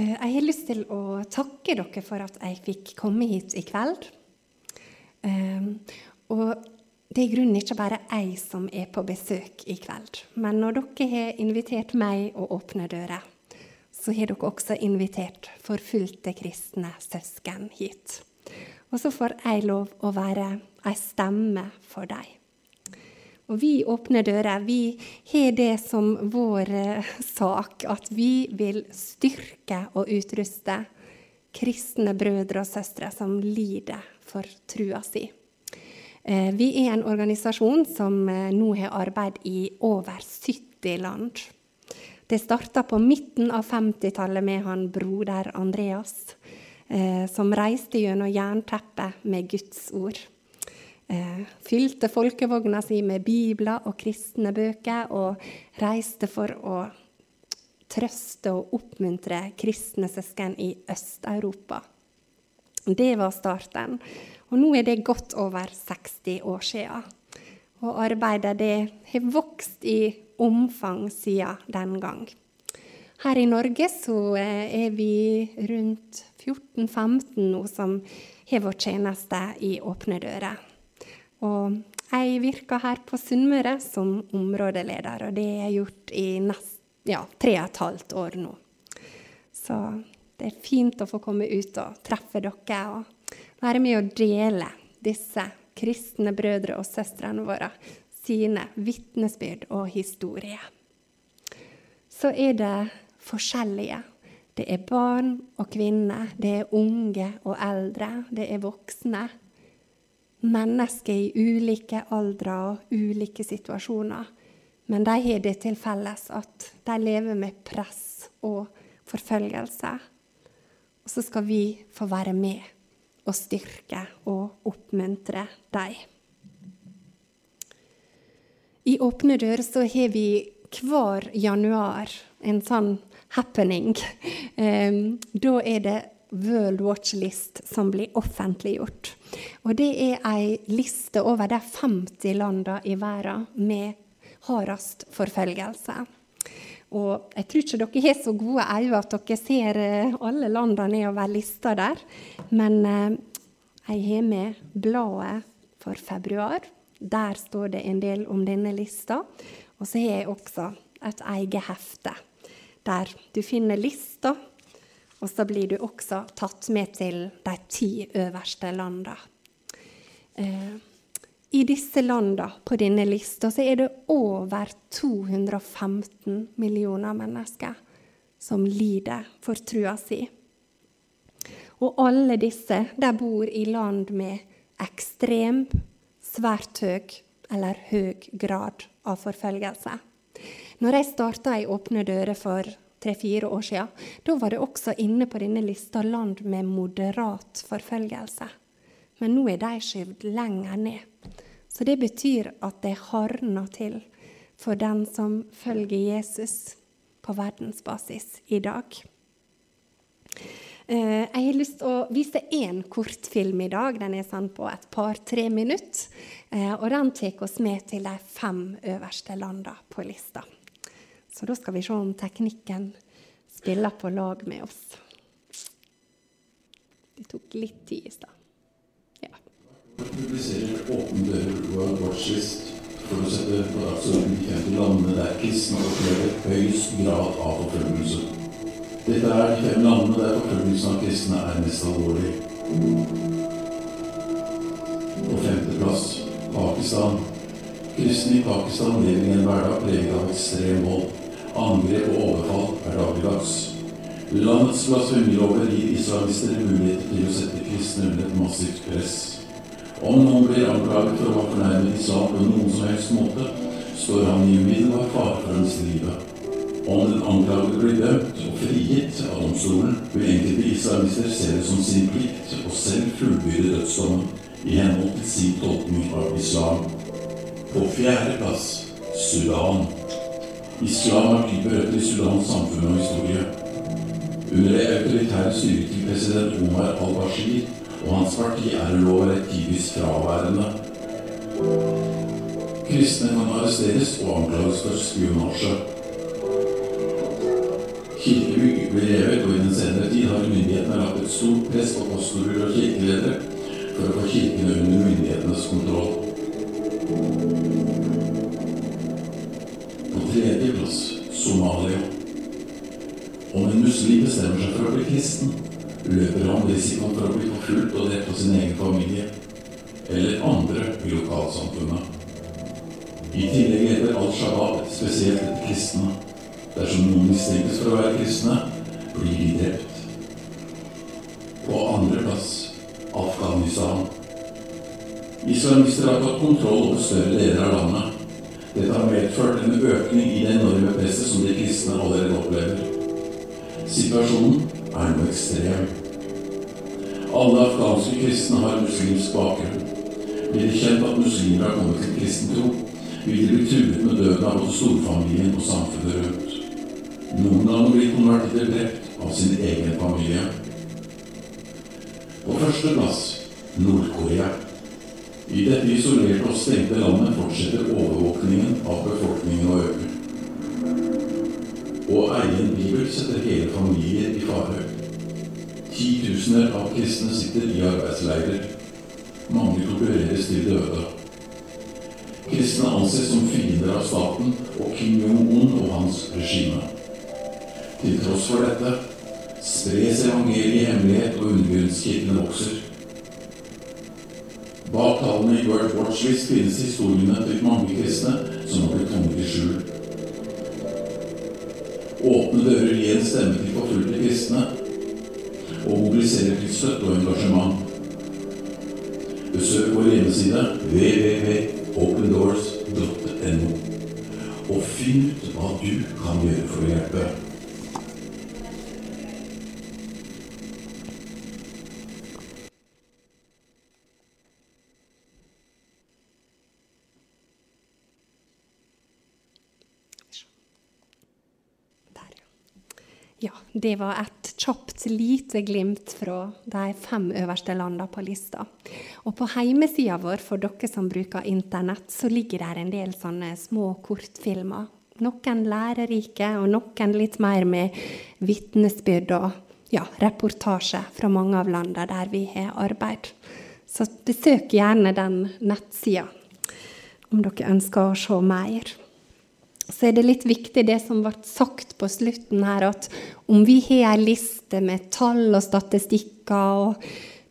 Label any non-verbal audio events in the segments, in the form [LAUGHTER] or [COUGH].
Eh, jeg har lyst til å takke dere for at jeg fikk komme hit i kveld. Eh, og det er i grunnen ikke bare jeg som er på besøk i kveld. Men når dere har invitert meg å åpne dører, så har dere også invitert forfulgte kristne søsken hit. Og så får jeg lov å være ei stemme for dem. Og vi åpner dører. Vi har det som vår eh, sak at vi vil styrke og utruste kristne brødre og søstre som lider for trua si. Eh, vi er en organisasjon som eh, nå har arbeid i over 70 land. Det starta på midten av 50-tallet med han broder Andreas, som reiste gjennom jernteppet med Guds ord eh, fylte folkevogna si med bibler og kristne bøker og reiste for å trøste og oppmuntre kristne søsken i Øst-Europa. Det var starten. Og nå er det godt over 60 år siden. Og arbeidet det har vokst i omfang siden den gang. Her i Norge så eh, er vi rundt 14-15 nå som har vår tjeneste i Åpne dører. Og jeg virker her på Sunnmøre som områdeleder, og det har jeg gjort i nest, ja, tre og et halvt år nå. Så det er fint å få komme ut og treffe dere og være med og dele disse kristne brødre og søstrene våre sine vitnesbyrd og historier. Så er det forskjellige. Det er barn og kvinner, det er unge og eldre, det er voksne mennesker i ulike aldre og ulike situasjoner. Men de har det til felles at de lever med press og forfølgelse. Og så skal vi få være med og styrke og oppmuntre dem. I Åpne dører så har vi hver januar en sånn happening. [LAUGHS] Da er det World Watch List som blir offentliggjort. Og det er ei liste over de 50 landene i verden med hardest forfølgelse. Og jeg tror ikke dere har så gode øyne at dere ser eh, alle landene nedover lista der. Men eh, jeg har med bladet for februar. Der står det en del om denne lista. Og så har jeg også et eget hefte der du finner lista og så blir du også tatt med til de ti øverste landene. Eh, I disse landene på denne lista så er det over 215 millioner mennesker som lider for trua si. Og alle disse de bor i land med ekstrem, svært høy eller høy grad av forfølgelse. Når jeg starta i Åpne dører for tre-fire år siden, da var det også inne på denne lista land med moderat forfølgelse. Men nå er de skyvd lenger ned. Så det betyr at det hardner til for den som følger Jesus på verdensbasis i dag. Eh, jeg har lyst til å vise én kortfilm i dag. Den er sånn på et par-tre minutter. Eh, og den tar oss med til de fem øverste landene på lista. Så da skal vi se om teknikken spiller på lag med oss. Det tok litt tid i stad. Ja. publiserer Åpne dører vårt Watchlist for å sette på dagsordenen de 50 landene der kristne opplever høyest grad av forfølgelse. Dette er de fem landene der forfølgelsen av kristne er mest alvorlig. På femteplass Pakistan. Kristne i Pakistan lever i en hverdag preget av ekstrem vold. Angrep og overfall er dagligdags. Landets blasfemilover gir islamister mulighet til å sette kristne under et massivt press. Om noen blir anklaget for å ha fornærmet islam på noen som helst måte, står han i umiddelbar fare for hans liv. Om den anklagede blir dømt og frigitt av domstolen, vil enkelte islamister se det som sin plikt å selv fullbyrde dødsdommen i henhold til sin tolkning av islam. På fjerde plass Sudan. Islam har dype røtter i Sudans samfunn og historie. Under det autoritære styret til president Omar al-Bashir og hans parti er lover tidvis fraværende. Kristne kan arresteres og anklages for spionasje. Kirkebygg ble revet, og i den senere tid har myndighetene lagt et stort press på pastorer og kirkeledere for å få kirkene under myndighetenes kontroll. På tredje plass Somalia. Om en muslim bestemmer seg for å bli kristen, løper han risikoen for å bli forfulgt og drept av sin egen familie eller andre i lokalsamfunnet. I tillegg heter al-Shabaab spesielt etter kristne. Dersom noen mistenkes for å være kristne, blir de drept. På andreplass Afghanistan. Islamister har tatt kontroll over større deler av landet. Dette har medført en økning i det enorme presset som de kristne allerede opplever. Situasjonen er nå ekstrem. Alle afghanske kristne har muslimsk bakgrunn. Blir det kjent at muslimer har kommet til kristen tro, vil de bli truet med døden av både storfamilien og samfunnet rundt. Noen ganger blir konvertitter drept av sin egen familie. På første plass Nord-Korea. I dette isolerte og stengte landet fortsetter overvåkningen av befolkningen å øke. Å eie en bibel setter hele familier i fare. Titusener av kristne sitter i arbeidsleirer. Mange tortureres til døde. Kristne anses som fiender av staten og Kim Jong-un og hans regime. Til tross for dette spres evangeliet i hemmelighet, og undergrunnskirkene vokser. Bak tallene i World Watch List finnes historiene til mange kristne som har blitt tvunget i skjul. Åpne dører gir en stemme til forfulgte kristne og mobiliserer til støtte og engasjement. Besøk vår hjemmeside www.opendoors.no og finn ut hva du kan gjøre for å hjelpe. Der, ja. Ja, det var et kjapt, lite glimt fra de fem øverste landene på lista. Og på hjemmesida vår, for dere som bruker Internett, så ligger der en del sånne små kortfilmer. Noen lærerike, og noen litt mer med vitnesbyrd og ja, reportasje fra mange av landene der vi har arbeid. Så besøk gjerne den nettsida om dere ønsker å se mer så er det litt viktig det som ble sagt på slutten her, at om vi har ei liste med tall og statistikker og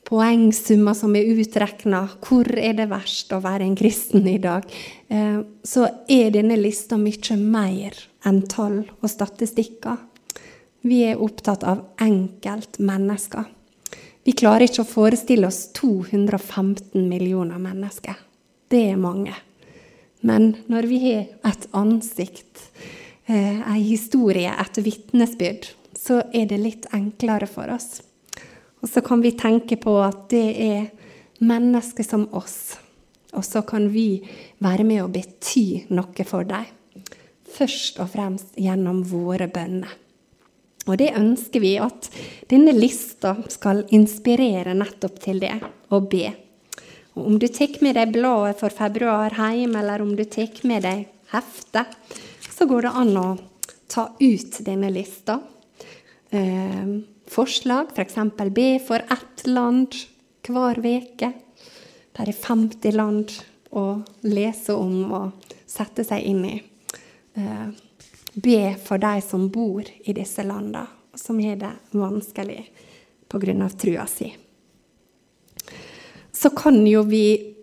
poengsummer som er utregna, hvor er det verst å være en kristen i dag, eh, så er denne lista mye mer enn tall og statistikker. Vi er opptatt av enkeltmennesker. Vi klarer ikke å forestille oss 215 millioner mennesker. Det er mange. Men når vi har et ansikt, eh, ei historie, et vitnesbyrd, så er det litt enklere for oss. Og så kan vi tenke på at det er mennesker som oss. Og så kan vi være med og bety noe for dem. Først og fremst gjennom våre bønner. Og det ønsker vi at denne lista skal inspirere nettopp til det, å be. Og om du tar med deg bladet for februar hjem, eller om du tar med deg heftet, så går det an å ta ut denne lista. Eh, forslag, f.eks. For be for ett land hver uke. Det er 50 land å lese om og sette seg inn i. Eh, be for de som bor i disse landene, som har det vanskelig pga. trua si så kan jo vi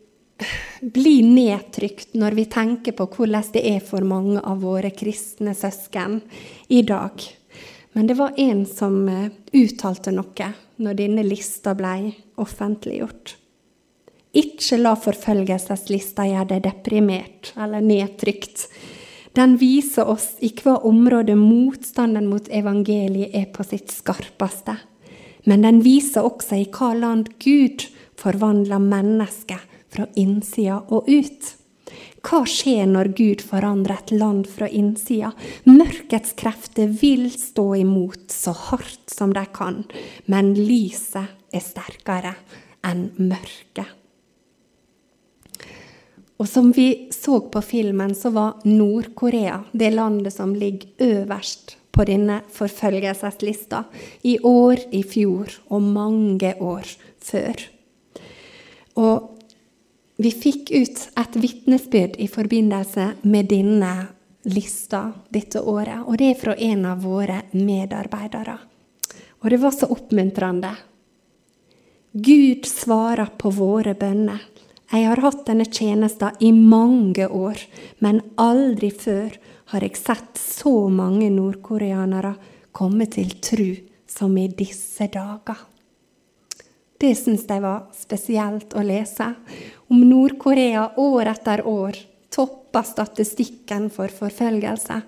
bli nedtrykt når vi tenker på hvordan det er for mange av våre kristne søsken i dag. Men det var en som eh, uttalte noe når denne lista ble offentliggjort. Ikke la forfølgelseslista gjøre deg deprimert eller nedtrykt. Den viser oss i hva område motstanden mot evangeliet er på sitt skarpeste. Men den viser også i hva land Gud forvandler mennesket fra innsida og ut. Hva skjer når Gud forandrer et land fra innsida? Mørkets krefter vil stå imot så hardt som de kan, men lyset er sterkere enn mørket. Og som vi så på filmen, så var Nord-Korea det landet som ligger øverst på denne forfølgelseslista. I år, i fjor og mange år før. Og vi fikk ut et vitnesbyrd i forbindelse med denne lista dette året. Og det er fra en av våre medarbeidere. Og det var så oppmuntrende. Gud svarer på våre bønner. Jeg har hatt denne tjenesten i mange år, men aldri før har jeg sett så mange nordkoreanere komme til tru som i disse dager. Det syns jeg var spesielt å lese. Om Nord-Korea år etter år topper statistikken for forfølgelse,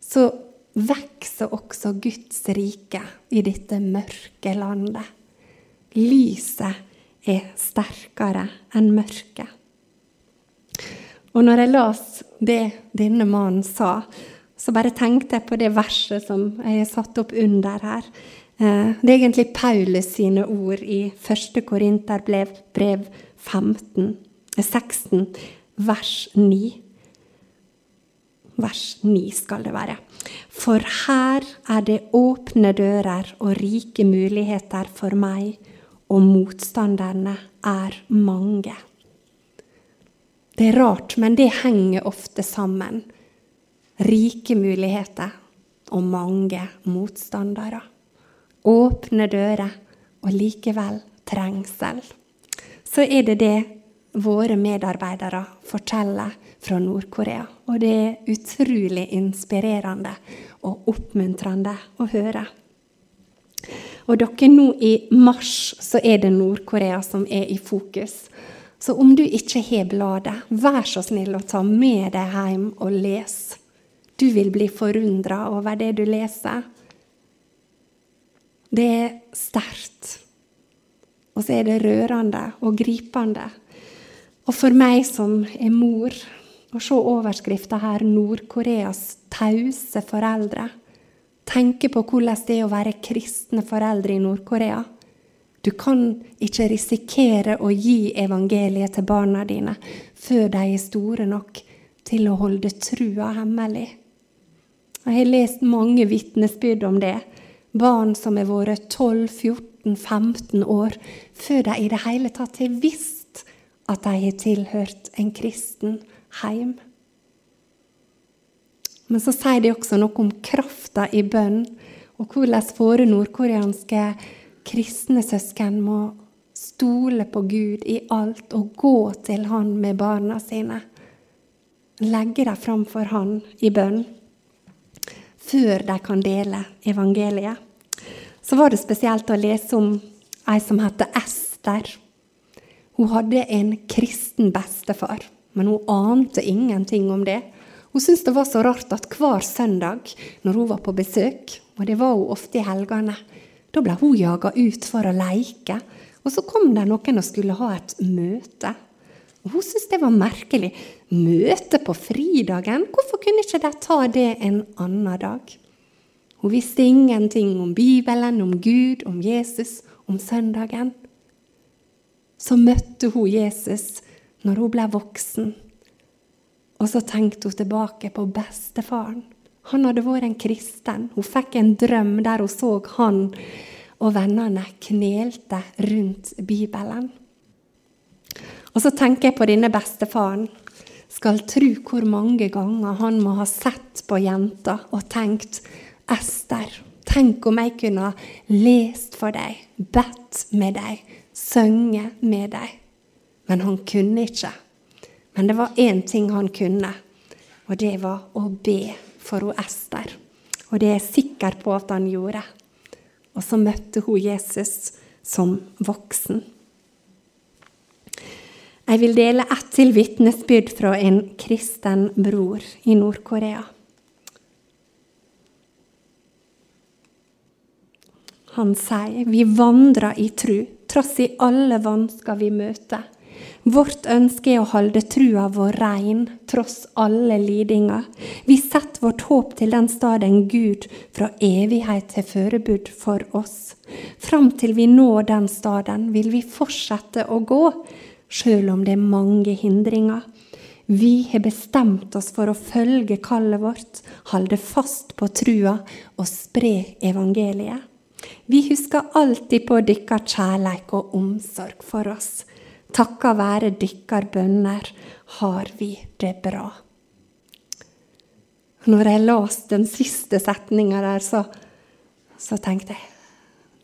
så vokser også Guds rike i dette mørke landet. Lyset er sterkere enn mørket. Og når jeg las det denne mannen sa, så bare tenkte jeg på det verset som jeg har satt opp under her. Eh, det er egentlig Paulus sine ord i 1. Korinterbrev 15, 16, vers 9. Vers 9 skal det være. For her er det åpne dører og rike muligheter for meg og motstanderne er mange. Det er rart, men det henger ofte sammen. Rike muligheter og mange motstandere. Åpne dører og likevel trengsel. Så er det det våre medarbeidere forteller fra Nord-Korea. Og det er utrolig inspirerende og oppmuntrende å høre. Og dere, nå i mars så er det Nord-Korea som er i fokus. Så om du ikke har bladet, vær så snill å ta med deg hjem og les. Du vil bli forundra over det du leser. Det er sterkt. Og så er det rørende og gripende. Og for meg som er mor, å se overskrifta her 'Nord-Koreas tause foreldre' tenke på hvordan det er å være kristne foreldre i Nord-Korea. Du kan ikke risikere å gi evangeliet til barna dine før de er store nok til å holde trua hemmelig. Jeg har lest mange vitnesbyrd om det. Barn som har vært 12-14-15 år før de i det hele tatt har visst at de har tilhørt en kristen heim. Men så sier de også noe om krafta i bønn, og hvordan våre nordkoreanske kristne søsken må stole på Gud i alt og gå til Han med barna sine. Legge dem fram for Han i bønn før de kan dele evangeliet. Så var det spesielt å lese om ei som heter Ester. Hun hadde en kristen bestefar, men hun ante ingenting om det. Hun syntes det var så rart at hver søndag når hun var på besøk, og det var hun ofte i helgene, da ble hun jaga ut for å leke. Og så kom det noen og skulle ha et møte. Og Hun syntes det var merkelig. Møte på fridagen? Hvorfor kunne ikke de ta det en annen dag? Hun visste ingenting om Bibelen, om Gud, om Jesus, om søndagen. Så møtte hun Jesus når hun ble voksen. Og så tenkte hun tilbake på bestefaren. Han hadde vært en kristen. Hun fikk en drøm der hun så han og vennene knelte rundt Bibelen. Og så tenker jeg på denne bestefaren. Skal tru hvor mange ganger han må ha sett på jenta og tenkt Ester, tenk om jeg kunne ha lest for deg, bedt med deg, sunget med deg. Men han kunne ikke. Men det var én ting han kunne, og det var å be for hun Ester. Og det er jeg sikker på at han gjorde. Og så møtte hun Jesus som voksen. Jeg vil dele ett til vitnesbyrd fra en kristen bror i Nord-Korea. Han sier vi vandrer i tru, trass i alle vansker vi møter. Vårt ønske er å holde trua vår rein, tross alle lidinger. Vi setter vårt håp til den staden Gud fra evighet har forberedt for oss. Fram til vi når den staden, vil vi fortsette å gå, sjøl om det er mange hindringer. Vi har bestemt oss for å følge kallet vårt, holde fast på trua og spre evangeliet. Vi husker alltid på dykkar kjærleik og omsorg for oss. Takka være dykkar bønner har vi det bra. Når jeg leste den siste setninga der, så, så, tenkte jeg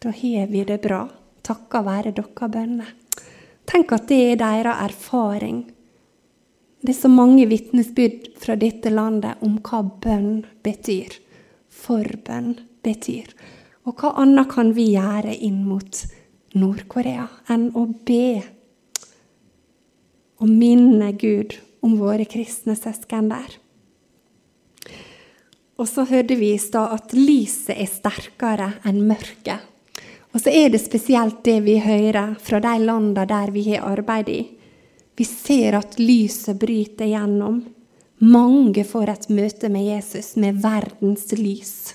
da har vi det bra. Takka være dere bønner. Tenk at det er deres erfaring. Det er så mange vitnesbyrd fra dette landet om hva bønn betyr. Forbønn betyr. Og hva annet kan vi gjøre inn mot Nord-Korea enn å be og minne Gud om våre kristne søsken der? Og så hørte vi i stad at lyset er sterkere enn mørket. Og så er det spesielt det vi hører fra de landene der vi har arbeid i. Vi ser at lyset bryter gjennom. Mange får et møte med Jesus, med verdens lys.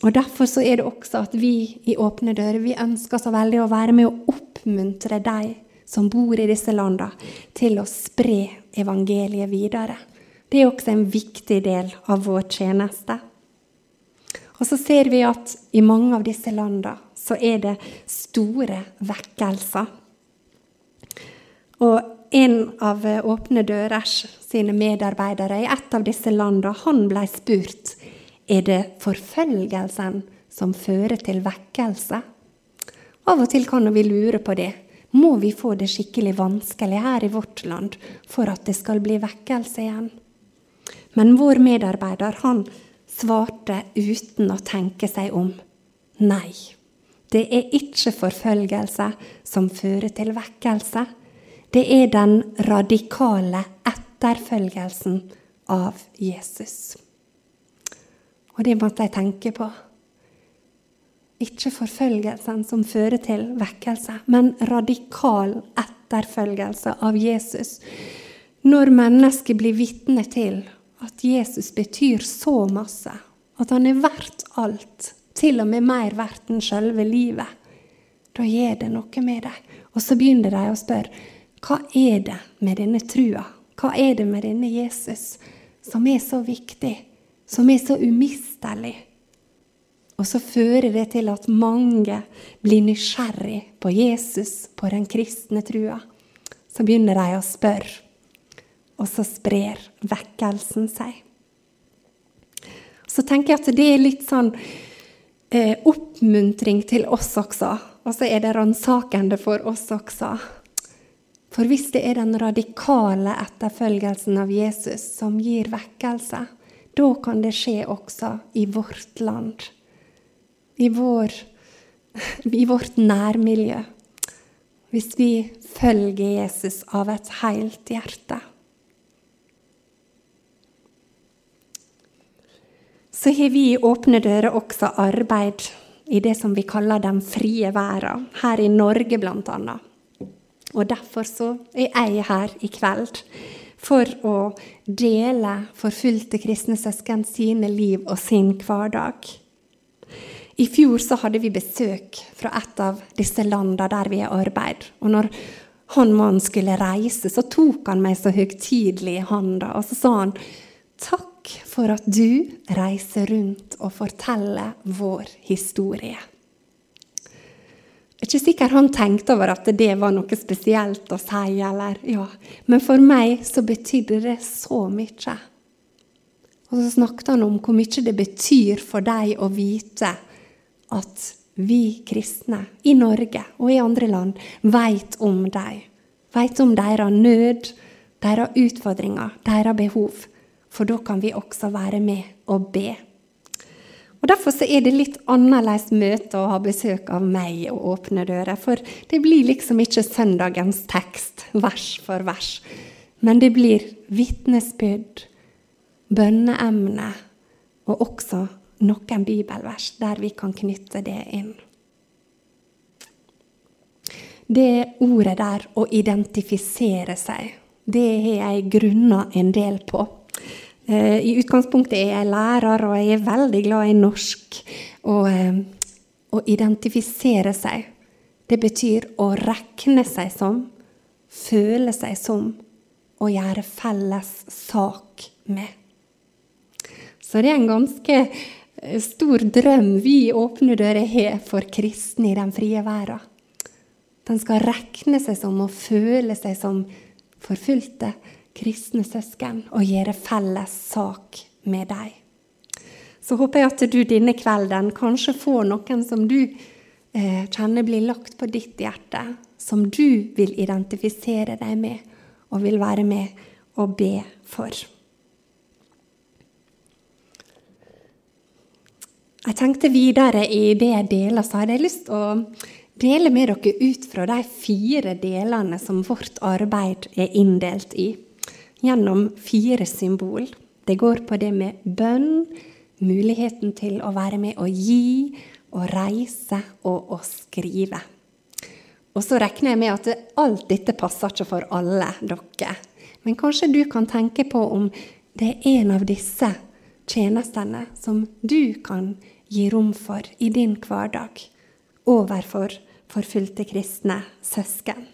Og Derfor så er det også at vi i Åpne dører vi ønsker så veldig å være med å oppmuntre de som bor i disse landene, til å spre evangeliet videre. Det er også en viktig del av vår tjeneste. Og så ser vi at i mange av disse landene så er det store vekkelser. Og en av Åpne dørers sine medarbeidere i et av disse landene, han ble spurt er det forfølgelsen som fører til vekkelse. Av og til kan vi lure på det. Må vi få det skikkelig vanskelig her i vårt land for at det skal bli vekkelse igjen? Men vår medarbeider han svarte uten å tenke seg om. Nei, det er ikke forfølgelse som fører til vekkelse. Det er den radikale etterfølgelsen av Jesus. Og det måtte jeg tenke på. Ikke forfølgelsen som fører til vekkelse, men radikal etterfølgelse av Jesus. Når mennesket blir vitne til at Jesus betyr så masse, at han er verdt alt, til og med mer verdt enn selve livet, da gjør det noe med deg. Og så begynner de å spørre hva er det med denne trua? Hva er det med denne Jesus som er så viktig, som er så umistelig? Og så fører det til at mange blir nysgjerrig på Jesus, på den kristne trua. Så begynner de å spørre og så sprer vekkelsen seg. Så tenker jeg at det er litt sånn eh, oppmuntring til oss også. Og så er det ransakende for oss også. For hvis det er den radikale etterfølgelsen av Jesus som gir vekkelse, da kan det skje også i vårt land. I, vår, [LAUGHS] i vårt nærmiljø. Hvis vi følger Jesus av et helt hjerte. Så har vi i Åpne dører også arbeid i det som vi kaller den frie verden, her i Norge bl.a. Og derfor så er jeg her i kveld for å dele forfulgte kristne søsken sine liv og sin hverdag. I fjor så hadde vi besøk fra et av disse landene der vi har arbeid. Og når han mannen skulle reise, så tok han meg så høytidelig i handa, og så sa han takk for at du reiser rundt og forteller vår historie. Jeg er ikke sikker han tenkte over at det var noe spesielt å si, eller, ja. men for meg så betydde det så mye. Og så snakket han om hvor mye det betyr for deg å vite at vi kristne i Norge og i andre land vet om dem. Vet om deres nød, deres utfordringer, deres behov for da kan vi også være med og be. Og Derfor er det litt annerledes møte å ha besøk av meg og åpne dører. For det blir liksom ikke søndagens tekst, vers for vers. Men det blir vitnesbyrd, bønneemne og også noen bibelvers der vi kan knytte det inn. Det ordet der, å identifisere seg, det har jeg grunna en del på. Eh, I utgangspunktet er jeg lærer, og jeg er veldig glad i norsk. Og eh, å identifisere seg, det betyr å rekne seg som, føle seg som, å gjøre felles sak med. Så det er en ganske eh, stor drøm vi Åpne dører har for kristne i den frie verden. Den skal regne seg som og føle seg som forfulgte kristne søsken og gjøre felles sak med dem. Så håper jeg at du denne kvelden kanskje får noen som du eh, kjenner blir lagt på ditt hjerte, som du vil identifisere deg med og vil være med og be for. Jeg tenkte videre i det jeg deler, så hadde jeg lyst til å dele med dere ut fra de fire delene som vårt arbeid er inndelt i, gjennom fire symbol. Det går på det med bønn, muligheten til å være med å gi, å reise og å skrive. Og så regner jeg med at alt dette passer ikke for alle dere. Men kanskje du kan tenke på om det er en av disse tjenestene som du kan gi rom for i din hverdag overfor forfulgte kristne søsken.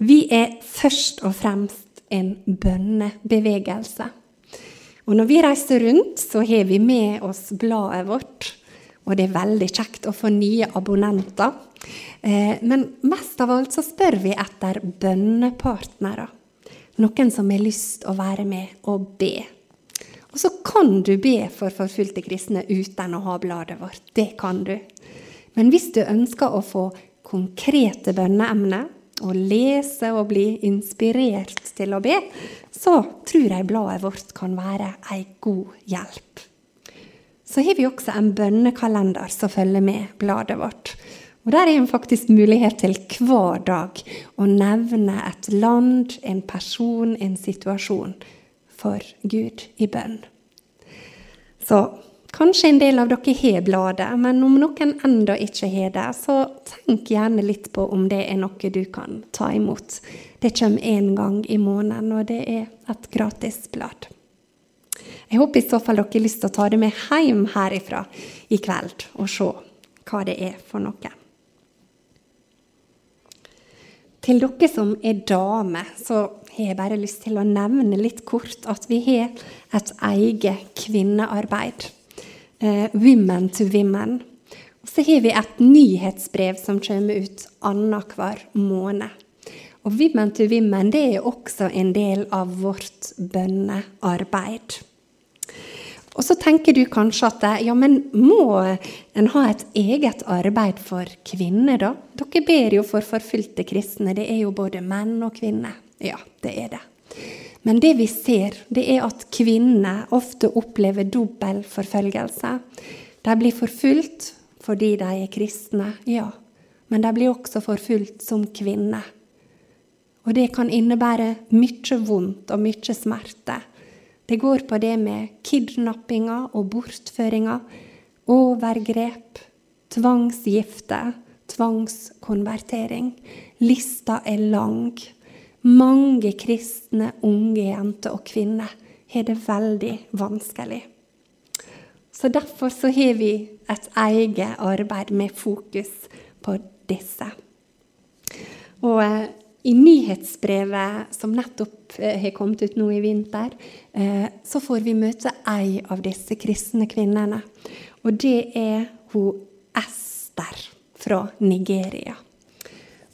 Vi er først og fremst en bønnebevegelse. Og når vi reiser rundt, så har vi med oss bladet vårt. Og det er veldig kjekt å få nye abonnenter. Eh, men mest av alt så spør vi etter bønnepartnere. Noen som har lyst å være med og be. Og så kan du be for forfulgte kristne uten å ha bladet vårt. Det kan du. Men hvis du ønsker å få konkrete bønneemner, og lese og bli inspirert til å be, så tror jeg bladet vårt kan være ei god hjelp. Så har vi også en bønnekalender som følger med bladet vårt. Og Der er det faktisk mulighet til hver dag å nevne et land, en person, en situasjon for Gud i bønn. Så kanskje en del av dere har bladet, men om noen ennå ikke har det, så tenk gjerne litt på om det er noe du kan ta imot. Det kommer én gang i måneden, og det er et gratis blad. Jeg håper i så fall dere har lyst til å ta det med hjem herifra i kveld og se hva det er for noe. Til dere som er damer, så har jeg bare lyst til å nevne litt kort at vi har et eget kvinnearbeid. Eh, women to Women. Og så har vi et nyhetsbrev som kommer ut annenhver måned. Og Women to Women det er også en del av vårt bønnearbeid. Og så tenker du kanskje at ja, men må en ha et eget arbeid for kvinner, da? Dere ber jo for forfulgte kristne. Det er jo både menn og kvinner. Ja, det er det. Men det vi ser, det er at kvinner ofte opplever dobbel forfølgelse. De blir forfulgt fordi de er kristne, ja. Men de blir også forfulgt som kvinner. Og det kan innebære mye vondt og mye smerte. Det går på det med kidnappinger og bortføringer, overgrep, tvangsgifte, tvangskonvertering. Lista er lang. Mange kristne unge jenter og kvinner har det veldig vanskelig. Så Derfor så har vi et eget arbeid med fokus på disse. Og eh, i nyhetsbrevet som nettopp eh, har kommet ut nå i vinter, eh, så får vi møte ei av disse kristne kvinnene. Og det er hun Ester fra Nigeria.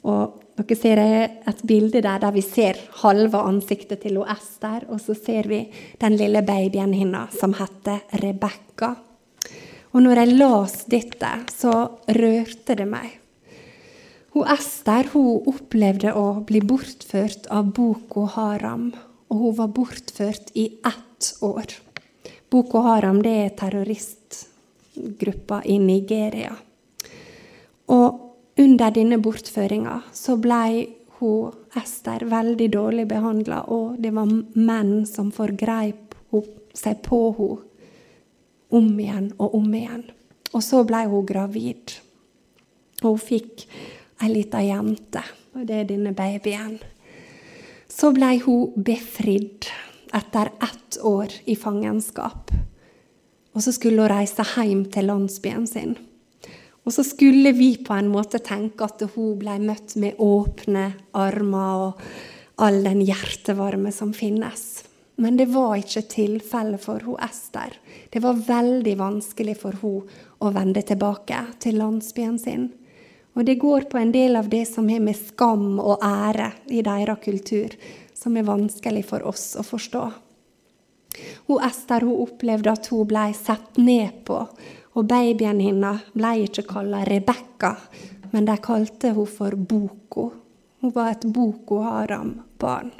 Og dere ser et bilde der, der vi ser halve ansiktet til Ester, og så ser vi den lille babyen hennes som heter Rebekka. Og når jeg las dette, så rørte det meg. Hun Ester hun opplevde å bli bortført av Boko Haram, og hun var bortført i ett år. Boko Haram det er terroristgruppa i Nigeria. Og under denne bortføringa så ble hun Ester veldig dårlig behandla, og det var menn som forgreip seg på henne om igjen og om igjen. Og så ble hun gravid. Og hun fikk ei lita jente, og det er denne babyen. Så blei hun befridd etter ett år i fangenskap. Og så skulle hun reise hjem til landsbyen sin. Og så skulle vi på en måte tenke at hun ble møtt med åpne armer, og all den hjertevarme som finnes. Men det var ikke tilfellet for hun Ester. Det var veldig vanskelig for hun å vende tilbake til landsbyen sin. Og det går på en del av det som har med skam og ære i deres kultur, som er vanskelig for oss å forstå. Hun Ester hun opplevde at hun ble sett ned på, og babyen hennes ble ikke kalt Rebekka, men de kalte hun for Boko. Hun var et Boko Haram-barn.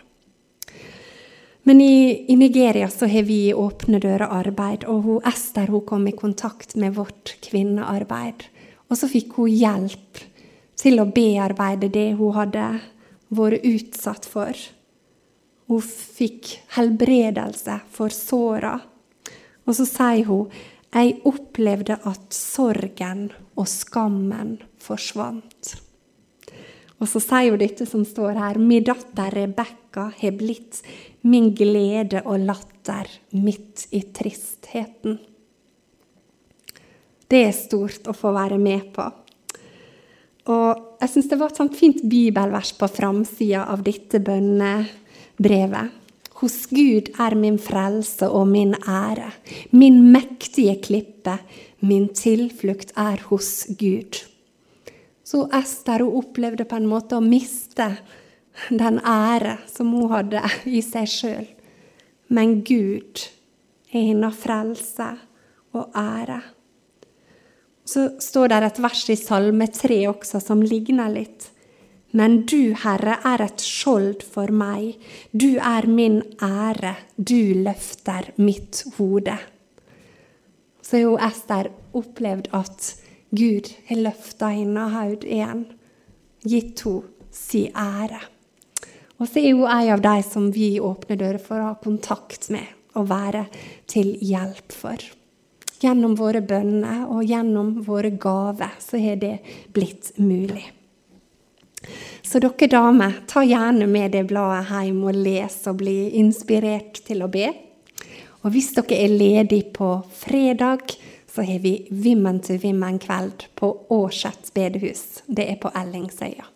Men i, i, Nigeria så har vi Åpne dører-arbeid, og hun, Ester hun kom i kontakt med vårt kvinnearbeid. Og så fikk hun hjelp til å bearbeide det hun hadde vært utsatt for. Hun fikk helbredelse for såra. Og så sier hun jeg opplevde at sorgen og skammen forsvant. Og så sier jo dette som står her. Min datter Rebekka har blitt min glede og latter midt i tristheten. Det er stort å få være med på. Og jeg syns det var et sånt fint bibelvers på framsida av dette bønnebrevet. Hos Gud er min frelse og min ære, min mektige klippe, min tilflukt er hos Gud. Så Ester hun opplevde på en måte å miste den ære som hun hadde i seg sjøl. Men Gud er hennes frelse og ære. Så står det et vers i Salme 3 også som ligner litt. Men du, Herre, er et skjold for meg. Du er min ære. Du løfter mitt hode. Så har Ester opplevd at Gud har løfta hennes høyt igjen, gitt henne sin ære. Og så er hun en av de som vi åpner dører for å ha kontakt med og være til hjelp for. Gjennom våre bønner og gjennom våre gaver så har det blitt mulig. Så dere damer, ta gjerne med det bladet hjem og les og bli inspirert til å be. Og hvis dere er ledige på fredag, så har vi Women to Women-kveld på Årset bedehus. Det er på Ellingsøya.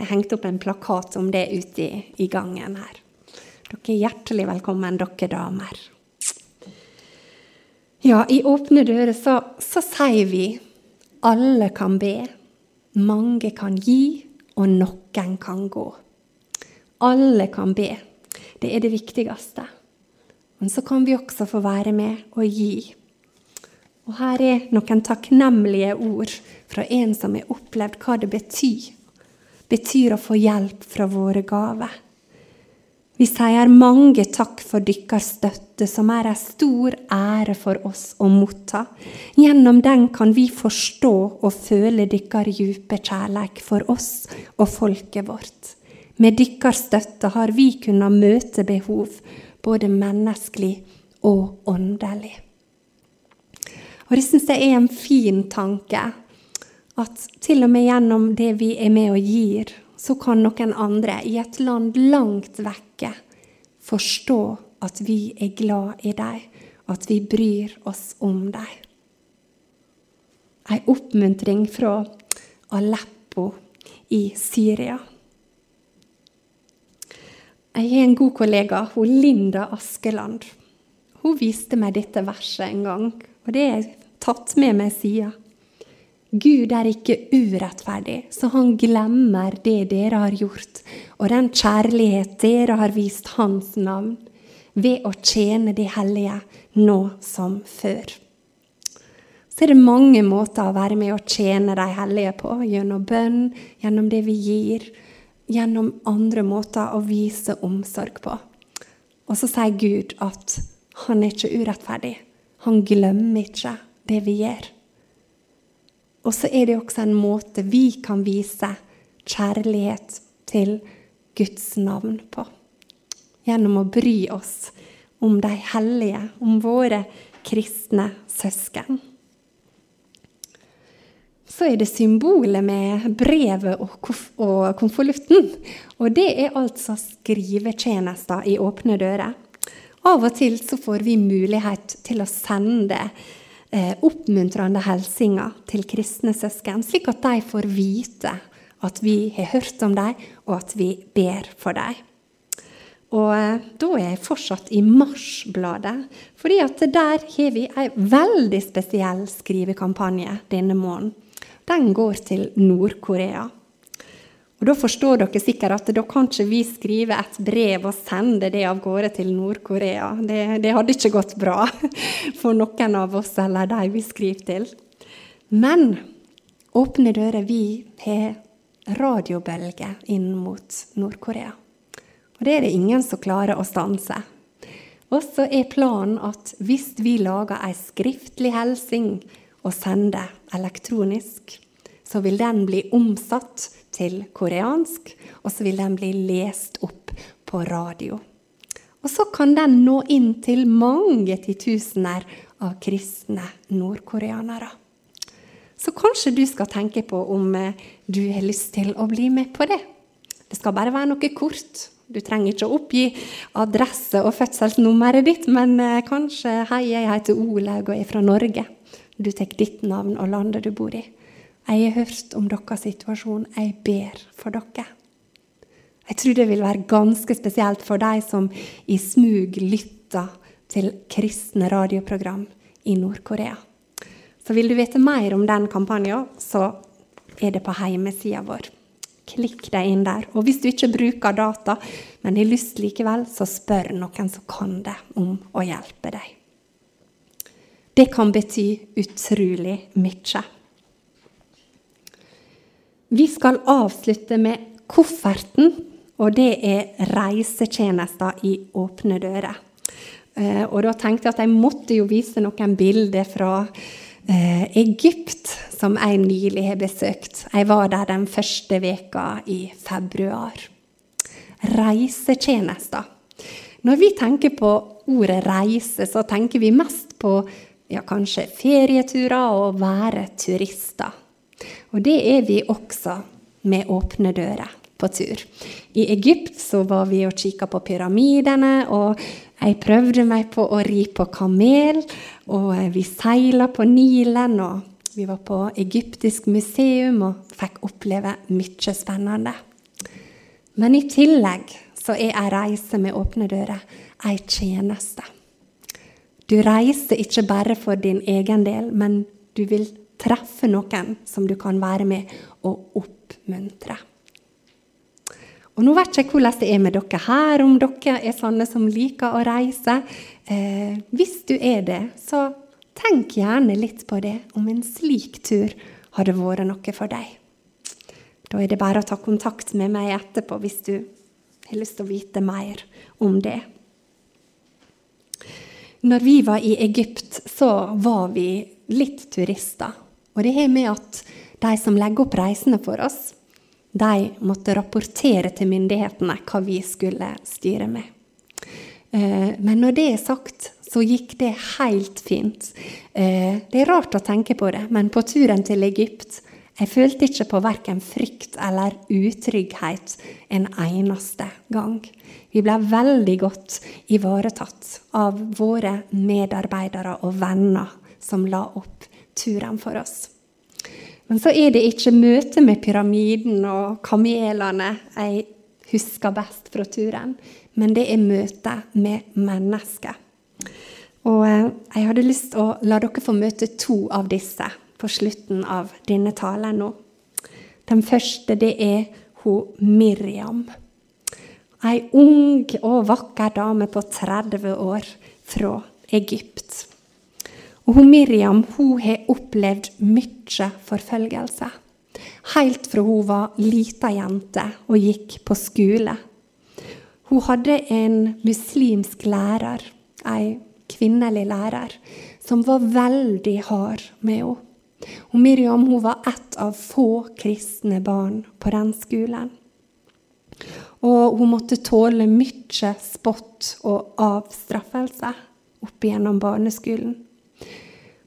Jeg hengte opp en plakat om det ute i, i gangen her. Dere er hjertelig velkommen, dere damer. Ja, i Åpne dører så, så sier vi alle kan be, mange kan gi, og noen kan gå. Alle kan be. Det er det viktigste. Men så kan vi også få være med og gi. Og her er noen takknemlige ord fra en som har opplevd hva det betyr. betyr å få hjelp fra våre gaver. Vi sier mange takk for deres støtte, som er en stor ære for oss å motta. Gjennom den kan vi forstå og føle deres djupe kjærleik for oss og folket vårt. Med deres støtte har vi kunnet møte behov, både menneskelig og åndelig. Og det syns jeg er en fin tanke. At til og med gjennom det vi er med og gir, så kan noen andre i et land langt vekke forstå at vi er glad i dem, at vi bryr oss om dem. Ei oppmuntring fra Aleppo i Syria. Jeg har en god kollega, hun Linda Askeland. Hun viste meg dette verset en gang, og det har jeg tatt med meg sida. Gud er ikke urettferdig, så han glemmer det dere har gjort, og den kjærlighet dere har vist hans navn, ved å tjene de hellige nå som før. Så er det mange måter å være med å tjene de hellige på. Gjennom bønn, gjennom det vi gir, gjennom andre måter å vise omsorg på. Og så sier Gud at han er ikke urettferdig. Han glemmer ikke det vi gjør. Og så er det også en måte vi kan vise kjærlighet til Guds navn på. Gjennom å bry oss om de hellige, om våre kristne søsken. Så er det symbolet med brevet og, konvolutten. Og det er altså skrivetjenester i Åpne dører. Av og til så får vi mulighet til å sende eh, oppmuntrende hilsener til kristne søsken, slik at de får vite at vi har hørt om dem, og at vi ber for dem. Og eh, da er jeg fortsatt i Marsbladet, fordi at der har vi en veldig spesiell skrivekampanje denne måneden. Den går til Nord-Korea. Og Da forstår dere sikkert at da kan ikke vi skrive et brev og sende det av gårde til Nord-Korea. Det, det, hadde ikke gått bra [LAUGHS] for noen av oss eller de vi skriver til. Men Åpne dører, vi har radiobølger inn mot Nord-Korea. Og det er det ingen som klarer å stanse. Og så er planen at hvis vi lager ei skriftlig hilsen og sender elektronisk, så vil den bli omsatt til koreansk, og så vil den bli lest opp på radio. Og så kan den nå inn til mange titusener av kristne nordkoreanere. Så kanskje du skal tenke på om eh, du har lyst til å bli med på det. Det skal bare være noe kort, du trenger ikke å oppgi adresse og fødselsnummeret ditt, men eh, kanskje 'Hei, jeg heter Olaug og er fra Norge'. Du tar ditt navn og landet du bor i. Jeg har hørt om deres situasjon. Jeg ber for dere. Jeg tror det vil være ganske spesielt for de som i smug lytter til kristne radioprogram i Nord-Korea. Så vil du vite mer om den kampanjen, så er det på hjemmesida vår. Klikk deg inn der. Og hvis du ikke bruker data, men har lyst likevel, så spør noen som kan det, om å hjelpe deg. Det kan bety utrolig mye. Vi skal avslutte med kofferten, og det er reisetjenester i åpne dører. Eh, og da tenkte jeg at jeg måtte jo vise noen bilder fra eh, Egypt, som jeg nylig har besøkt. Jeg var der den første veka i februar. Reisetjenester. Når vi tenker på ordet reise, så tenker vi mest på ja, kanskje ferieturer og være turister. Og det er vi også med åpne dører på tur. I Egypt så var vi og kikka på pyramidene, og jeg prøvde meg på å ri på kamel. Og vi seila på Nilen, og vi var på egyptisk museum og fikk oppleve mye spennende. Men i tillegg så er ei reise med åpne dører ei tjeneste. Du reiser ikke bare for din egen del, men du vil treffe noen som du kan være med og oppmuntre. Og Nå vet jeg ikke hvordan det er med dere her, om dere er sånne som liker å reise. Eh, hvis du er det, så tenk gjerne litt på det, om en slik tur hadde vært noe for deg. Da er det bare å ta kontakt med meg etterpå hvis du har lyst til å vite mer om det. Når vi var i Egypt, så var vi litt turister. Og det har med at de som legger opp reisene for oss, de måtte rapportere til myndighetene hva vi skulle styre med. Eh, men når det er sagt, så gikk det helt fint. Eh, det er rart å tenke på det, men på turen til Egypt jeg følte ikke på verken frykt eller utrygghet en eneste gang. Vi ble veldig godt ivaretatt av våre medarbeidere og venner som la opp turen for oss. Men så er det ikke møtet med pyramiden og kamelene jeg husker best fra turen, men det er møtet med mennesker. Og eh, jeg hadde lyst til å la dere få møte to av disse på slutten av denne talen nå. Den første, det er hun Miriam. Ei ung og vakker dame på 30 år fra Egypt. Og hun Miriam hun har opplevd mye forfølgelse. Helt fra hun var lita jente og gikk på skole. Hun hadde en muslimsk lærer, ei kvinnelig lærer, som var veldig hard med henne. Og Miriam hun var ett av få kristne barn på den skolen. Og hun måtte tåle mye spott og avstraffelse opp gjennom barneskolen.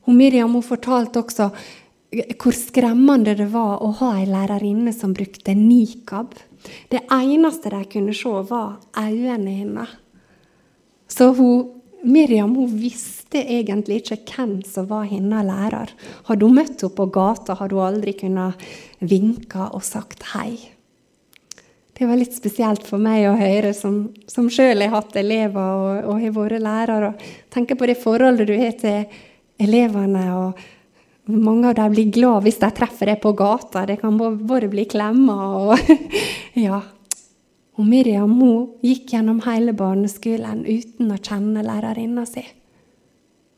Hun Miriam hun fortalte også hvor skremmende det var å ha ei lærerinne som brukte nikab. Det eneste de kunne se, var øynene hennes. Så hun, Miriam hun visste egentlig ikke hvem som var hennes lærer. Hadde hun møtt henne på gata, hadde hun aldri kunnet vinke og sagt hei. Det var litt spesielt for meg å høre, som, som sjøl har hatt elever og, og har vært lærer. og Tenke på det forholdet du har til elevene. og Mange av dem blir glad hvis de treffer deg på gata. Det kan bare bli klemmer og [LAUGHS] Ja. Og Miriam Mo gikk gjennom hele barneskolen uten å kjenne lærerinna si.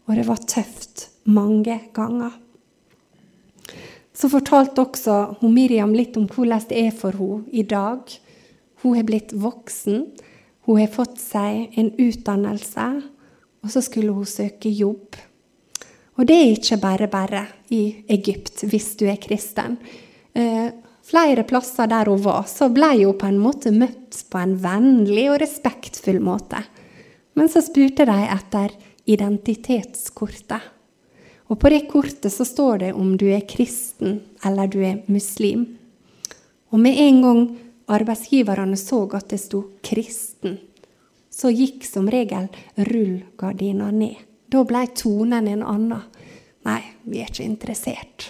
Og det var tøft mange ganger. Så fortalte også hun Miriam litt om hvordan det er for henne i dag. Hun har blitt voksen, hun har fått seg en utdannelse, og så skulle hun søke jobb. Og det er ikke bare bare i Egypt hvis du er kristen. Eh, flere plasser der hun var, så ble hun på en måte møtt på en vennlig og respektfull måte. Men så spurte de etter identitetskortet. Og på det kortet så står det om du er kristen eller du er muslim. Og med en gang arbeidsgiverne så at det sto 'kristen', så gikk som regel rullegardina ned. Da ble tonen en annen. Nei, vi er ikke interessert.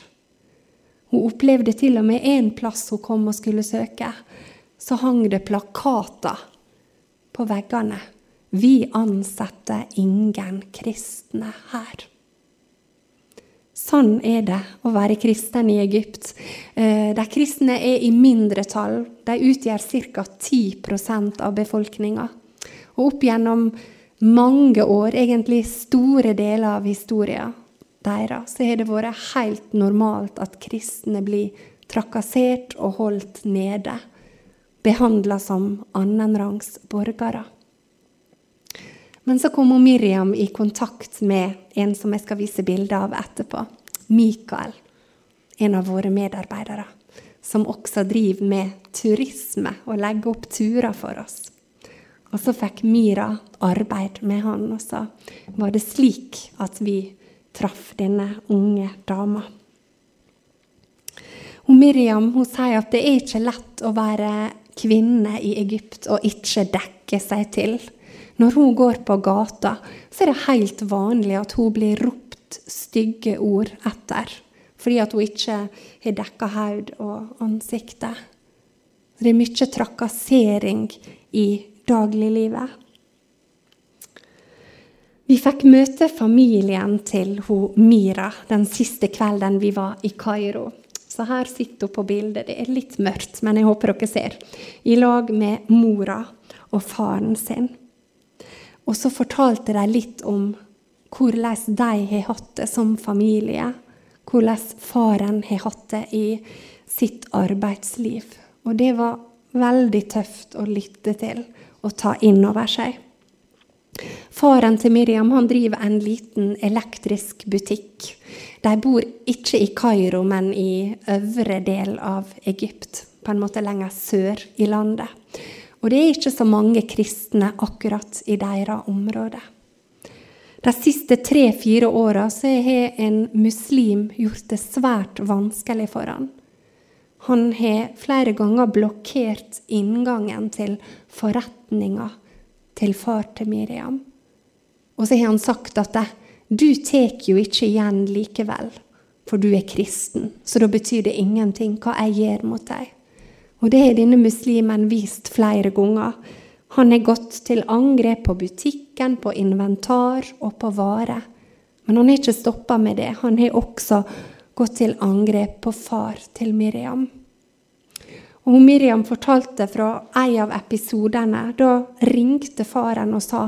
Hun opplevde til og med en plass hun kom og skulle søke. Så hang det plakater på veggene. Vi ansetter ingen kristne her. Sånn er det å være kristen i Egypt. Eh, de kristne er i mindretall. De utgjør ca. 10% av befolkninga. Og opp gjennom mange år, egentlig store deler av historien deres, så har det vært helt normalt at kristne blir trakassert og holdt nede. Behandla som annenrangs borgere. Men så kom Miriam i kontakt med en som jeg skal vise bilde av etterpå. Mikael, en av våre medarbeidere, som også driver med turisme og legger opp turer for oss. Og så fikk Mira arbeid med han, og så var det slik at vi traff denne unge dama. Og Miriam hun sier at det er ikke lett å være kvinne i Egypt og ikke dekke seg til. Når hun går på gata, så er det helt vanlig at hun blir ropt stygge ord etter. Fordi at hun ikke har dekka hode og ansiktet. Det er mye trakassering i dagliglivet. Vi fikk møte familien til hun Mira den siste kvelden vi var i Kairo. Så her sitter hun på bildet. Det er litt mørkt, men jeg håper dere ser. I lag med mora og faren sin. Og så fortalte de litt om hvordan de har hatt det som familie. Hvordan faren har hatt det i sitt arbeidsliv. Og det var veldig tøft å lytte til og ta inn over seg. Faren til Miriam han driver en liten elektrisk butikk. De bor ikke i Kairo, men i øvre del av Egypt, på en måte lenger sør i landet. Og det er ikke så mange kristne akkurat i deres område. De siste tre-fire åra har en muslim gjort det svært vanskelig for han. Han har flere ganger blokkert inngangen til forretninga til far til Miriam. Og så har han sagt at du tar jo ikke igjen likevel, for du er kristen, så da betyr det ingenting hva jeg gjør mot deg. Og det har denne muslimen vist flere ganger. Han har gått til angrep på butikken, på inventar og på varer. Men han har ikke stoppa med det. Han har også gått til angrep på far til Miriam. Og Miriam fortalte fra en av episodene. Da ringte faren og sa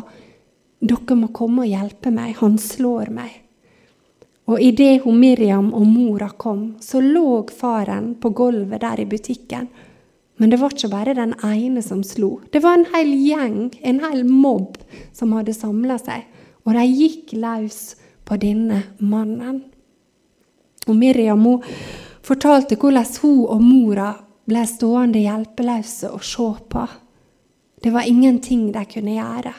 dere må komme og hjelpe meg, han slår meg. Og idet Miriam og mora kom, så lå faren på gulvet der i butikken men det var ikke bare den ene som slo. Det var en hel gjeng, en hel mobb, som hadde samla seg. Og de gikk løs på denne mannen. Og Miriam hun fortalte hvordan hun og mora ble stående hjelpeløse og se på. Det var ingenting de kunne gjøre.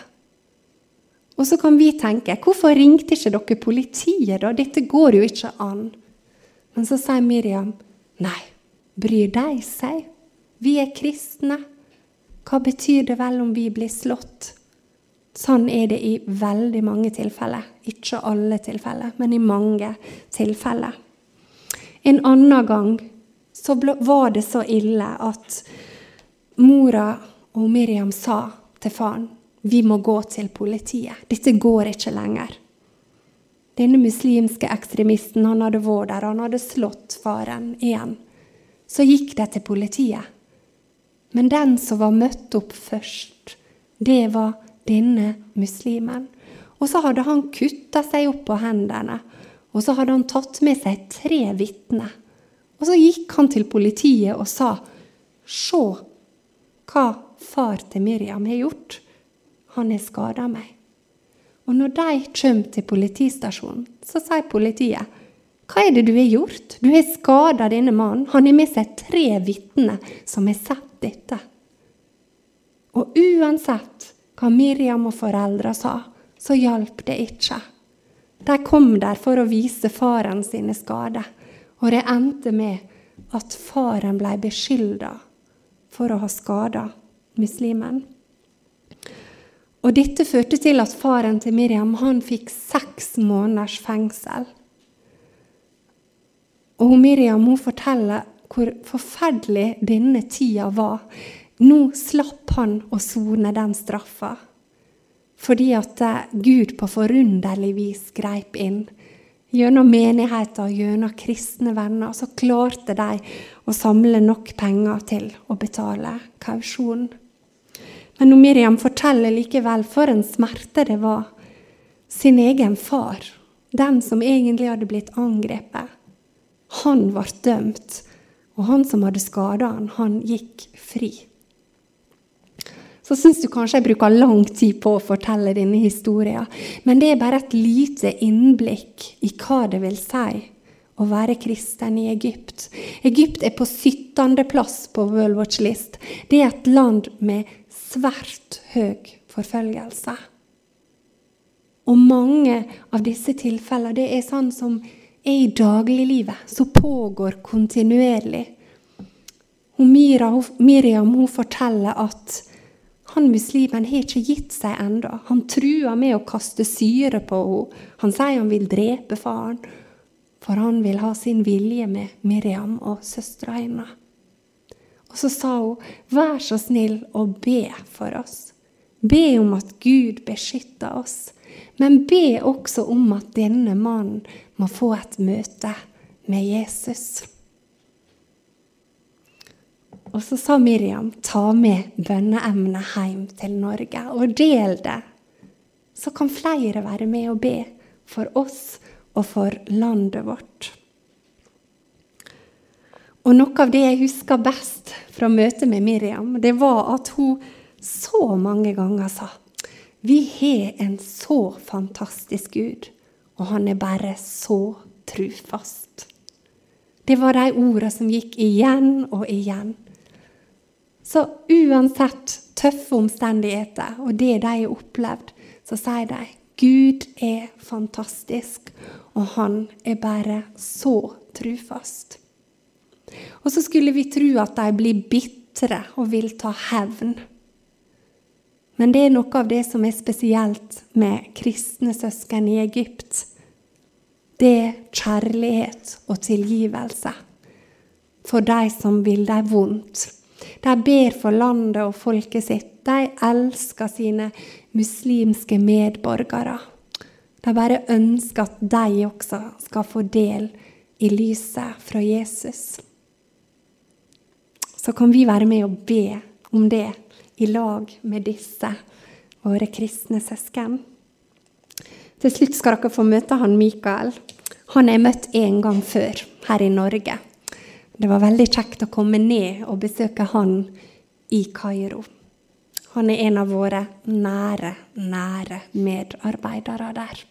Og så kan vi tenke hvorfor ringte ikke dere politiet, da? Dette går jo ikke an. Men så sier Miriam nei, bryr de seg? Vi er kristne. Hva betyr det vel om vi blir slått? Sånn er det i veldig mange tilfeller. Ikke alle tilfeller, men i mange tilfeller. En annen gang så var det så ille at mora og Miriam sa til faren vi må gå til politiet. Dette går ikke lenger. Denne muslimske ekstremisten han hadde vært der, han hadde slått faren igjen. Så gikk de til politiet. Men den som var møtt opp først, det var denne muslimen. Og så hadde han kutta seg opp på hendene. Og så hadde han tatt med seg tre vitner. Og så gikk han til politiet og sa, Se hva far til Miriam har gjort. Han har skada meg. Og når de kommer til politistasjonen, så sier politiet, Hva er det du har gjort? Du har skada denne mannen. Han har med seg tre vitner som har sett dette. Og uansett hva Miriam og foreldra sa, så hjalp det ikke. De kom der for å vise faren sine skader, og det endte med at faren ble beskylda for å ha skada muslimen. Og Dette førte til at faren til Miriam han fikk seks måneders fengsel. Og Miriam hun forteller hvor forferdelig denne tida var. Nå slapp han å sone den straffa. Fordi at eh, Gud på forunderlig vis greip inn. Gjennom menigheter gjennom kristne venner så klarte de å samle nok penger til å betale kausjonen. Men når Miriam forteller likevel for en smerte det var sin egen far, den som egentlig hadde blitt angrepet, han ble dømt, og han som hadde skada han, han gikk fri så syns du kanskje jeg bruker lang tid på å fortelle denne historien. Men det er bare et lite innblikk i hva det vil si å være kristen i Egypt. Egypt er på 17. plass på World Watch List. Det er et land med svært høy forfølgelse. Og mange av disse tilfellene det er sånn som er i dagliglivet, som pågår kontinuerlig. Miriam hun forteller at han muslimen har ikke gitt seg enda. Han truer med å kaste syre på henne. Han sier han vil drepe faren, for han vil ha sin vilje med Miriam og søstera hennes. Og så sa hun, vær så snill og be for oss. Be om at Gud beskytter oss. Men be også om at denne mannen må få et møte med Jesus. Og så sa Miriam ta med bønneemnet hjem til Norge og del det. Så kan flere være med og be for oss og for landet vårt. Og Noe av det jeg husker best fra møtet med Miriam, det var at hun så mange ganger sa vi har en så fantastisk Gud, og han er bare så trufast. Det var de ordene som gikk igjen og igjen. Så uansett tøffe omstendigheter og det de har opplevd, så sier de Gud er fantastisk, og han er bare så trufast. Og så skulle vi tro at de blir bitre og vil ta hevn. Men det er noe av det som er spesielt med kristne søsken i Egypt. Det er kjærlighet og tilgivelse for de som vil dem vondt. De ber for landet og folket sitt. De elsker sine muslimske medborgere. De bare ønsker at de også skal få del i lyset fra Jesus. Så kan vi være med og be om det i lag med disse, våre kristne søsken. Til slutt skal dere få møte han Mikael. Han er møtt en gang før her i Norge. Det var veldig kjekt å komme ned og besøke han i Kairo. Han er en av våre nære, nære medarbeidere der.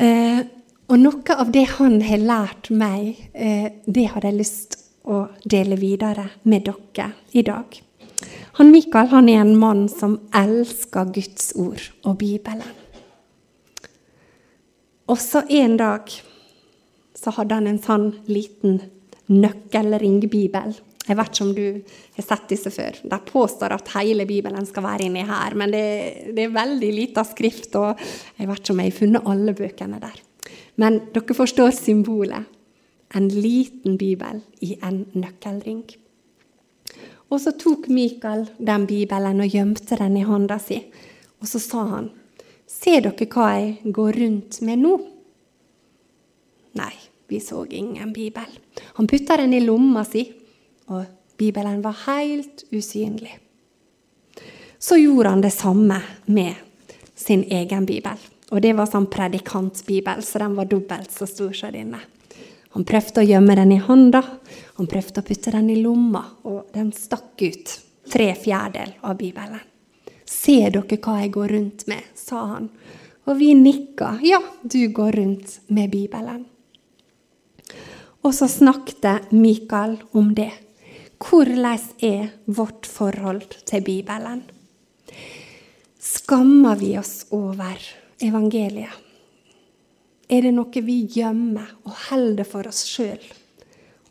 Eh, og noe av det han har lært meg, eh, det har jeg lyst å dele videre med dere i dag. Han Mikael han er en mann som elsker Guds ord og Bibelen. Også en dag så hadde han en sånn liten nøkkelringbibel. Jeg vet ikke om du har sett disse før. De påstår at hele Bibelen skal være inni her, men det, det er veldig lita skrift, og jeg vet ikke om jeg har funnet alle bøkene der. Men dere forstår symbolet. En liten bibel i en nøkkelring. Og så tok Mikael den bibelen og gjemte den i hånda si. Og så sa han, Ser dere hva jeg går rundt med nå? Nei, vi så ingen bibel. Han putta den i lomma si, og bibelen var helt usynlig. Så gjorde han det samme med sin egen bibel. Og det var sånn predikantbibel, så den var dobbelt så stor som denne. Han prøvde å gjemme den i hånda, han prøvde å putte den i lomma, og den stakk ut tre fjerdedel av Bibelen. Ser dere hva jeg går rundt med? sa han. Og vi nikka. Ja, du går rundt med Bibelen. Og så snakket Mikael om det. Hvordan er vårt forhold til Bibelen? Skammer vi oss over evangeliet? Er det noe vi gjemmer og holder for oss sjøl,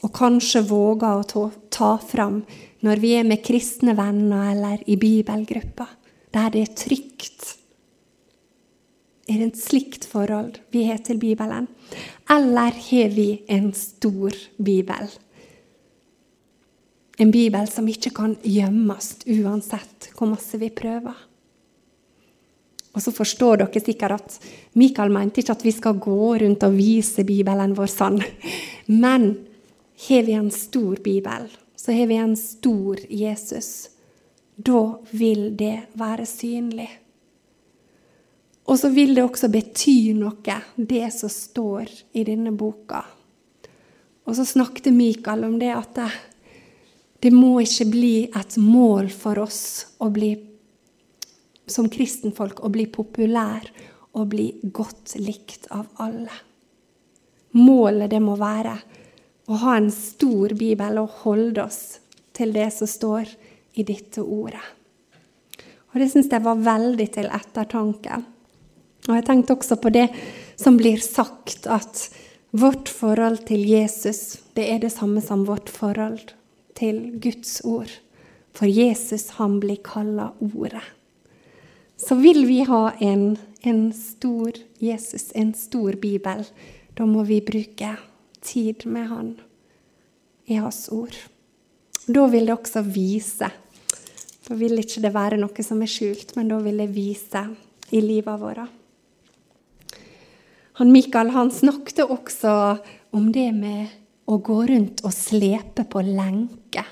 og kanskje våger å ta fram når vi er med kristne venner eller i bibelgruppa, der det er trygt? Er det et slikt forhold vi har til Bibelen? Eller har vi en stor bibel? En bibel som ikke kan gjemmes uansett hvor masse vi prøver. Og så forstår dere sikkert at Mikael mente ikke at vi skal gå rundt og vise Bibelen vår sann. Men har vi en stor bibel, så har vi en stor Jesus. Da vil det være synlig. Og så vil det også bety noe, det som står i denne boka. Og så snakket Mikael om det at det, det må ikke bli et mål for oss bli som kristenfolk å bli populær og bli godt likt av alle. Målet det må være å ha en stor bibel og holde oss til det som står i dette ordet. Og Det syns jeg var veldig til ettertanke. Og jeg tenkte også på det som blir sagt, at vårt forhold til Jesus det er det samme som vårt forhold til Guds ord. For Jesus, han blir kalla Ordet. Så vil vi ha en, en stor Jesus, en stor bibel, da må vi bruke tid med han i hans ord. Da vil det også vise. Da vil ikke det være noe som er skjult, men da vil det vise i livet vårt. Han Mikael han snakket også om det med å gå rundt og slepe på lenke.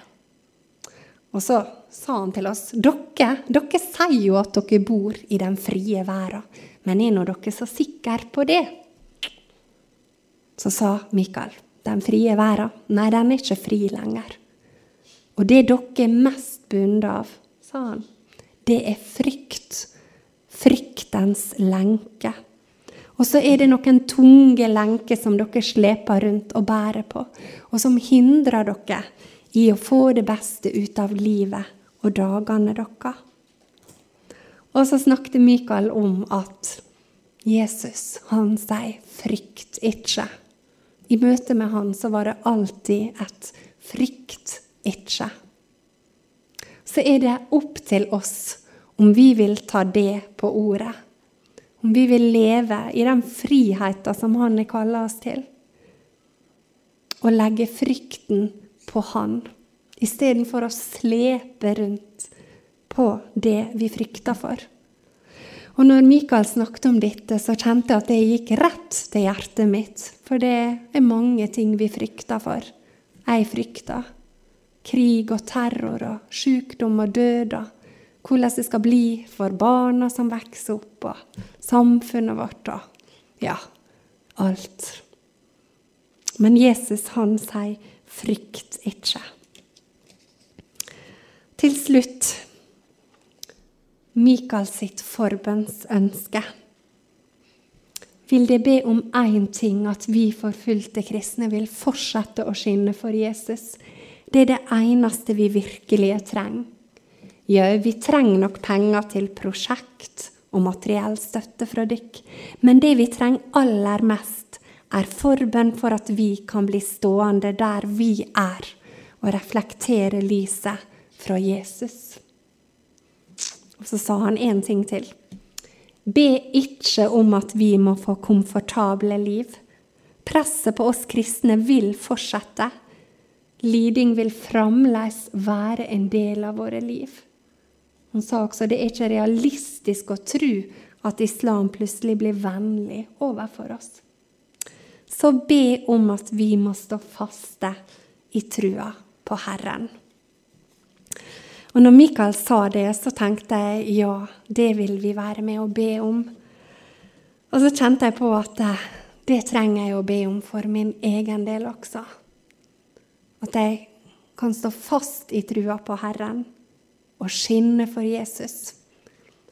Og så sa han til oss dere, dere sier jo at dere bor i den frie verden, men er nå dere så sikre på det? Så sa Mikael, den frie verden, nei, den er ikke fri lenger. Og det dere er mest bundet av, sa han, det er frykt. Fryktens lenke. Og så er det noen tunge lenker som dere sleper rundt og bærer på, og som hindrer dere i å få det beste ut av livet og dagene deres. Og så snakket Mikael om at Jesus, han sier 'frykt ikke'. I møte med han så var det alltid et 'frykt ikke'. Så er det opp til oss om vi vil ta det på ordet. Om vi vil leve i den friheten som han har kalla oss til. Og legge frykten på Han, istedenfor å slepe rundt på det vi frykter for. Og når Mikael snakket om dette, så kjente jeg at det gikk rett til hjertet mitt. For det er mange ting vi frykter for. Jeg frykter krig og terror og sykdom og død. og Hvordan det skal bli for barna som vokser opp, og samfunnet vårt og ja, alt. Men Jesus, han sier frykt ikke. Til slutt Mikael sitt forbønnsønske. Vil det be om én ting, at vi forfulgte kristne vil fortsette å skinne for Jesus? Det er det eneste vi virkelig trenger. Ja, vi trenger nok penger til prosjekt og materiell støtte fra dykk, men det vi trenger aller mest, er forbønn for at vi kan bli stående der vi er, og reflektere lyset fra Jesus. Og så sa han én ting til. Be ikke om at vi må få komfortable liv. Presset på oss kristne vil fortsette. Liding vil fremdeles være en del av våre liv. Hun sa også det er ikke realistisk å tro at islam plutselig blir vennlig overfor oss. Så be om at vi må stå faste i trua på Herren. Og når Mikael sa det, så tenkte jeg ja, det vil vi være med å be om. Og så kjente jeg på at det trenger jeg å be om for min egen del også. At jeg kan stå fast i trua på Herren og skinne for Jesus.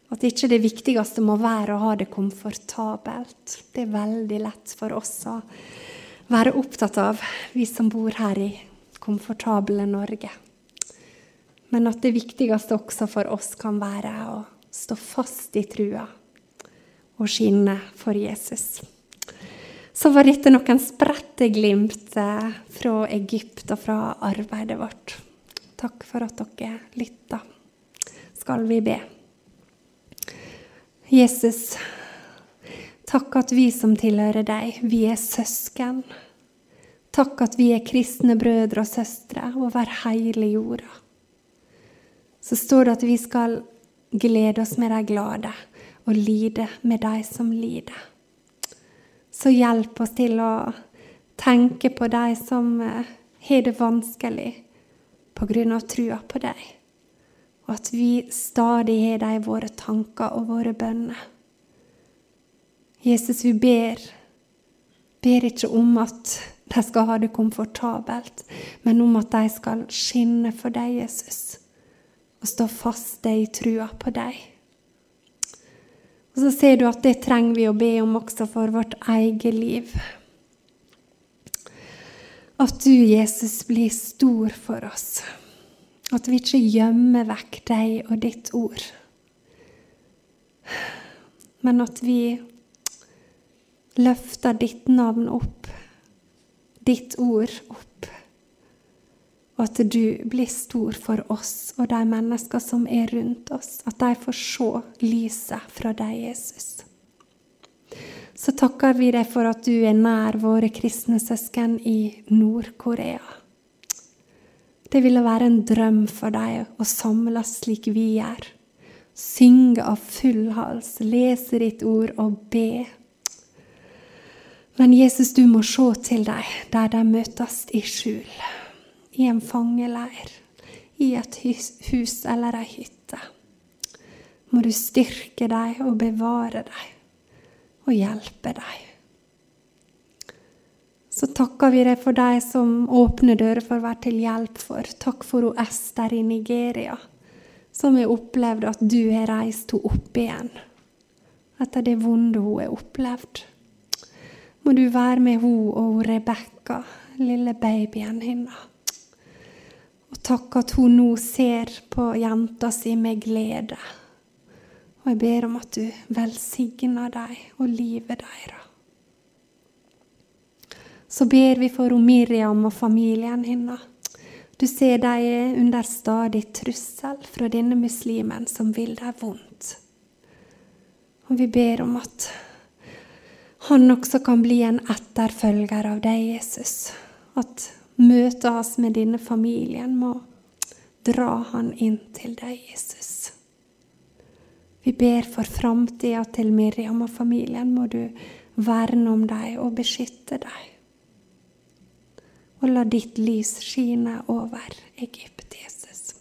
At ikke det viktigste må være å ha det komfortabelt. Det er veldig lett for oss å være opptatt av, vi som bor her i komfortable Norge. Men at det viktigste også for oss kan være å stå fast i trua og skinne for Jesus så var dette noen spredte glimt eh, fra Egypt og fra arbeidet vårt. Takk for at dere lytta. Skal vi be. Jesus, takk at vi som tilhører deg, vi er søsken. Takk at vi er kristne brødre og søstre over hele jorda. Så står det at vi skal glede oss med de glade og lide med de som lider. Så hjelp oss til å tenke på de som eh, har det vanskelig på grunn av trua på deg, og at vi stadig har deg i våre tanker og våre bønner. Jesus, vi ber, ber ikke om at de skal ha det komfortabelt, men om at de skal skinne for deg, Jesus, og stå faste i trua på deg. Og så ser du at det trenger vi å be om også for vårt eget liv. At du, Jesus, blir stor for oss. At vi ikke gjemmer vekk deg og ditt ord. Men at vi løfter ditt navn opp, ditt ord opp og at du blir stor for oss og de mennesker som er rundt oss. At de får se lyset fra deg, Jesus. Så takker vi deg for at du er nær våre kristne søsken i Nord-Korea. Det ville være en drøm for deg å samles slik vi gjør. Synge av full hals, lese ditt ord og be. Men Jesus, du må se til dem der de møtes i skjul i en fangeleir, i et hus eller ei hytte. Må du styrke dem og bevare dem og hjelpe dem. Så takker vi deg for de som åpner dører for å være til hjelp for. Takk for hun Ester i Nigeria, som har opplevd at du har reist henne opp igjen etter det vonde hun har opplevd. Må du være med henne og Rebekka, lille babyen hennes. Og takk at hun nå ser på jenta si med glede. Og jeg ber om at du velsigner dem og livet deres. Så ber vi for Miriam og familien hennes. Du ser de er under stadig trussel fra denne muslimen som vil dem vondt. Og vi ber om at han også kan bli en etterfølger av deg, Jesus. At møtet oss med denne familien, må dra han inn til deg, Jesus. Vi ber for framtida til Miriam og familien. Må du verne om dem og beskytte dem. Og la ditt lys skine over Egypt, Jesus.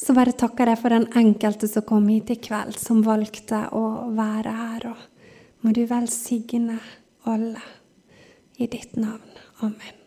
Så bare takker jeg for den enkelte som kom hit i kveld, som valgte å være her. Og må du velsigne alle i ditt navn. Amen.